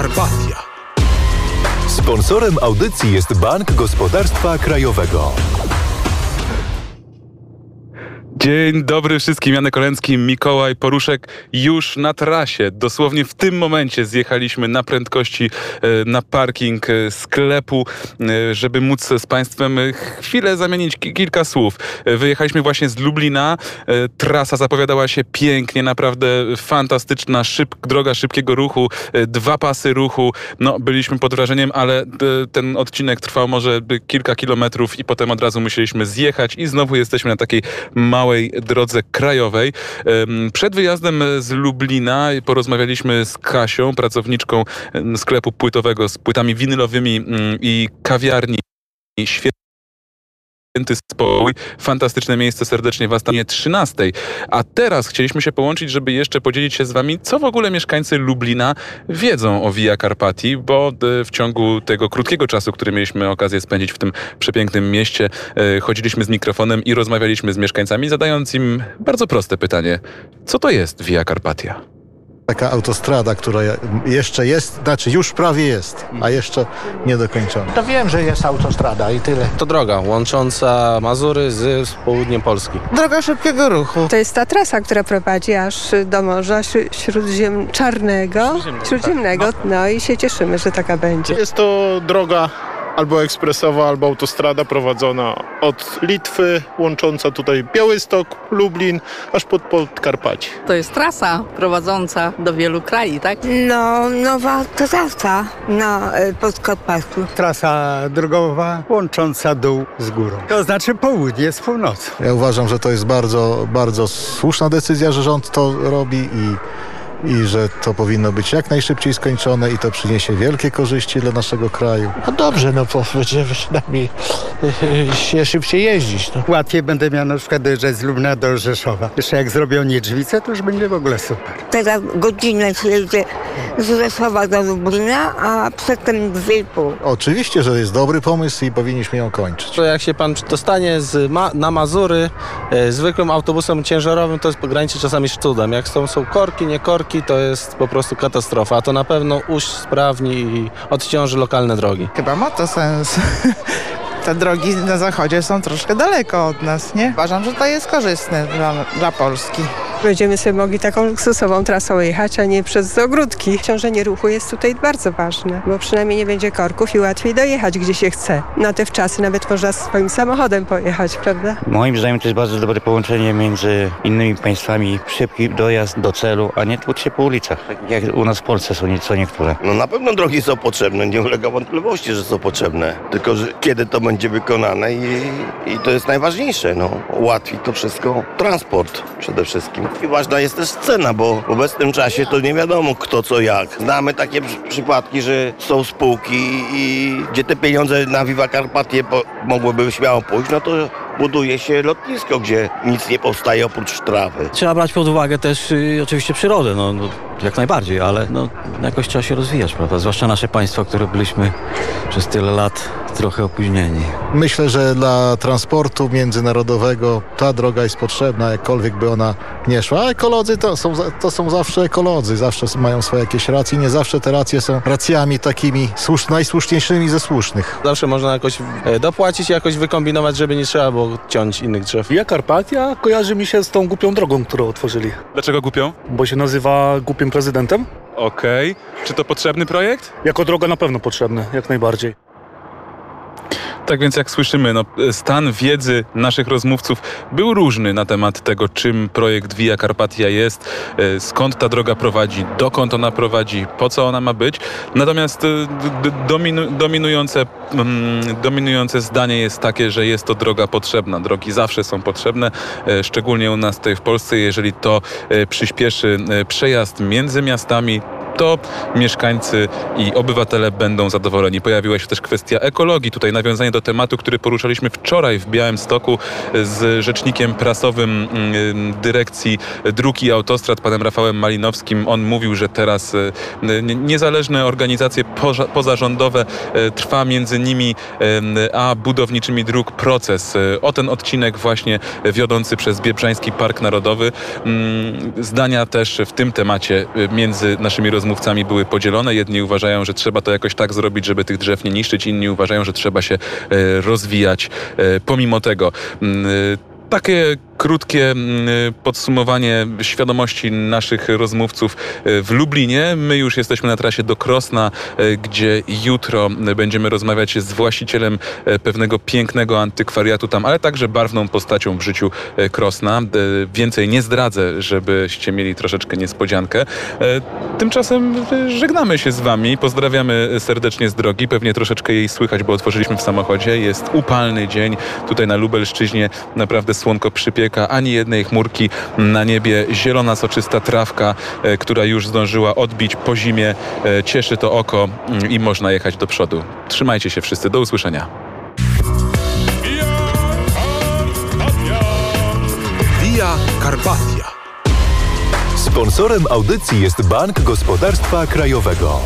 Carpatia. Sponsorem audycji jest Bank Gospodarstwa Krajowego. Dzień dobry wszystkim, Janek Kolęcki, Mikołaj Poruszek już na trasie. Dosłownie w tym momencie zjechaliśmy na prędkości e, na parking e, sklepu, e, żeby móc z Państwem chwilę zamienić kilka słów. Wyjechaliśmy właśnie z Lublina. Trasa zapowiadała się pięknie, naprawdę fantastyczna, szyb, droga szybkiego ruchu, dwa pasy ruchu. No, byliśmy pod wrażeniem, ale ten odcinek trwał może kilka kilometrów i potem od razu musieliśmy zjechać i znowu jesteśmy na takiej małej małej drodze krajowej. Przed wyjazdem z Lublina porozmawialiśmy z Kasią, pracowniczką sklepu płytowego z płytami winylowymi mm, i kawiarni. Świetnie Święty Spokój. Fantastyczne miejsce, serdecznie Was tam 13. A teraz chcieliśmy się połączyć, żeby jeszcze podzielić się z Wami, co w ogóle mieszkańcy Lublina wiedzą o Via Carpati, bo e, w ciągu tego krótkiego czasu, który mieliśmy okazję spędzić w tym przepięknym mieście, e, chodziliśmy z mikrofonem i rozmawialiśmy z mieszkańcami, zadając im bardzo proste pytanie. Co to jest Via Carpatia? Taka autostrada, która jeszcze jest, znaczy już prawie jest, a jeszcze niedokończona. To wiem, że jest autostrada i tyle. To droga łącząca Mazury z południem Polski. Droga szybkiego ruchu. To jest ta trasa, która prowadzi aż do Morza Śródziem Czarnego, Śródziemnego. No i się cieszymy, że taka będzie. Jest to droga albo ekspresowa, albo autostrada prowadzona od Litwy, łącząca tutaj Białystok, Lublin, aż pod Podkarpacie. To jest trasa prowadząca do wielu krajów, tak? No, nowa trasa na e, Podkarpaciu. Trasa drogowa łącząca dół z górą. To znaczy południe z północą. Ja uważam, że to jest bardzo, bardzo słuszna decyzja, że rząd to robi i i że to powinno być jak najszybciej skończone i to przyniesie wielkie korzyści dla naszego kraju. No dobrze, no bo będziemy przynajmniej e, się szybciej jeździć. No. Łatwiej będę miał na przykład dojeżdżać z Lubna do Rzeszowa. Jeszcze jak zrobią Niedźwicę, to już będzie w ogóle super. Teraz godzinę się jedzie z Rzeszowa do Lublina, a przedtem dwie i pół. Oczywiście, że jest dobry pomysł i powinniśmy ją kończyć. To jak się pan dostanie z ma na Mazury e, zwykłym autobusem ciężarowym, to jest pograniczy czasami z cudem. Jak są, są korki, nie korki, to jest po prostu katastrofa. A to na pewno usprawni i odciąży lokalne drogi. Chyba ma to sens. Te drogi na zachodzie są troszkę daleko od nas, nie? Uważam, że to jest korzystne dla, dla Polski. Będziemy sobie mogli taką luksusową trasą jechać, a nie przez ogródki. Ciążenie ruchu jest tutaj bardzo ważne, bo przynajmniej nie będzie korków i łatwiej dojechać, gdzie się chce. Na te wczasy nawet można swoim samochodem pojechać, prawda? Moim zdaniem to jest bardzo dobre połączenie między innymi państwami. Szybki dojazd do celu, a nie tłuc się po ulicach, tak jak u nas w Polsce są co niektóre. No na pewno drogi są potrzebne, nie ulega wątpliwości, że są potrzebne. Tylko, że kiedy to będzie wykonane i, i to jest najważniejsze, no. Ułatwi to wszystko transport przede wszystkim. I ważna jest też cena, bo w obecnym czasie to nie wiadomo kto co jak. Znamy takie przypadki, że są spółki i gdzie te pieniądze na Viva Carpatie mogłyby śmiało pójść, no to buduje się lotnisko, gdzie nic nie powstaje oprócz trawy. Trzeba brać pod uwagę też y, oczywiście przyrodę, no, no, jak najbardziej, ale no, jakoś trzeba się rozwijać, prawda? Zwłaszcza nasze państwo, które byliśmy przez tyle lat trochę opóźnieni. Myślę, że dla transportu międzynarodowego ta droga jest potrzebna, jakkolwiek by ona nie szła. A ekolodzy to są, to są zawsze ekolodzy, zawsze mają swoje jakieś racje. Nie zawsze te racje są racjami takimi słusz, najsłuszniejszymi ze słusznych. Zawsze można jakoś e, dopłacić i jakoś wykombinować, żeby nie trzeba było ciąć innych drzew. Via Carpatia kojarzy mi się z tą głupią drogą, którą otworzyli. Dlaczego głupią? Bo się nazywa głupim prezydentem. Okej. Okay. Czy to potrzebny projekt? Jako droga na pewno potrzebny, jak najbardziej. Tak więc jak słyszymy, no, stan wiedzy naszych rozmówców był różny na temat tego, czym projekt Via Carpatia jest, e, skąd ta droga prowadzi, dokąd ona prowadzi, po co ona ma być. Natomiast e, dominu, dominujące, mm, dominujące zdanie jest takie, że jest to droga potrzebna. Drogi zawsze są potrzebne, e, szczególnie u nas tutaj w Polsce, jeżeli to przyspieszy przejazd między miastami, to mieszkańcy i obywatele będą zadowoleni. Pojawiła się też kwestia ekologii. Tutaj nawiązanie do tematu, który poruszaliśmy wczoraj w Białymstoku z rzecznikiem prasowym mm, dyrekcji dróg i autostrad, panem Rafałem Malinowskim. On mówił, że teraz e, niezależne organizacje pozarządowe e, trwa między nimi e, a budowniczymi dróg proces. O ten odcinek właśnie wiodący przez Biebrzański Park Narodowy. Mm, zdania też w tym temacie między naszymi rozmówcami rozmówcami były podzielone. Jedni uważają, że trzeba to jakoś tak zrobić, żeby tych drzew nie niszczyć, inni uważają, że trzeba się e, rozwijać e, pomimo tego. Mm, e, Takie krótkie mm, podsumowanie świadomości naszych rozmówców e, w Lublinie. My już jesteśmy na trasie do Krosna, e, gdzie jutro będziemy rozmawiać z właścicielem e, pewnego pięknego antykwariatu tam, ale także barwną postacią w życiu Krosna. Więcej nie zdradzę, żebyście mieli troszeczkę niespodziankę. Tymczasem żegnamy się z wami. Pozdrawiamy serdecznie z drogi. Pewnie troszeczkę jej słychać, bo otworzyliśmy w samochodzie. Jest upalny dzień. Tutaj na Lubelszczyźnie naprawdę słonko przypieka. Ani jednej chmurki na niebie. Zielona, soczysta trawka, e, która już zdążyła odbić po zimie. E, Cieszy to oko mm, i można jechać do przodu. Trzymajcie się wszyscy. Do usłyszenia. Via Carpatia. Sponsorem audycji jest Bank Gospodarstwa Krajowego.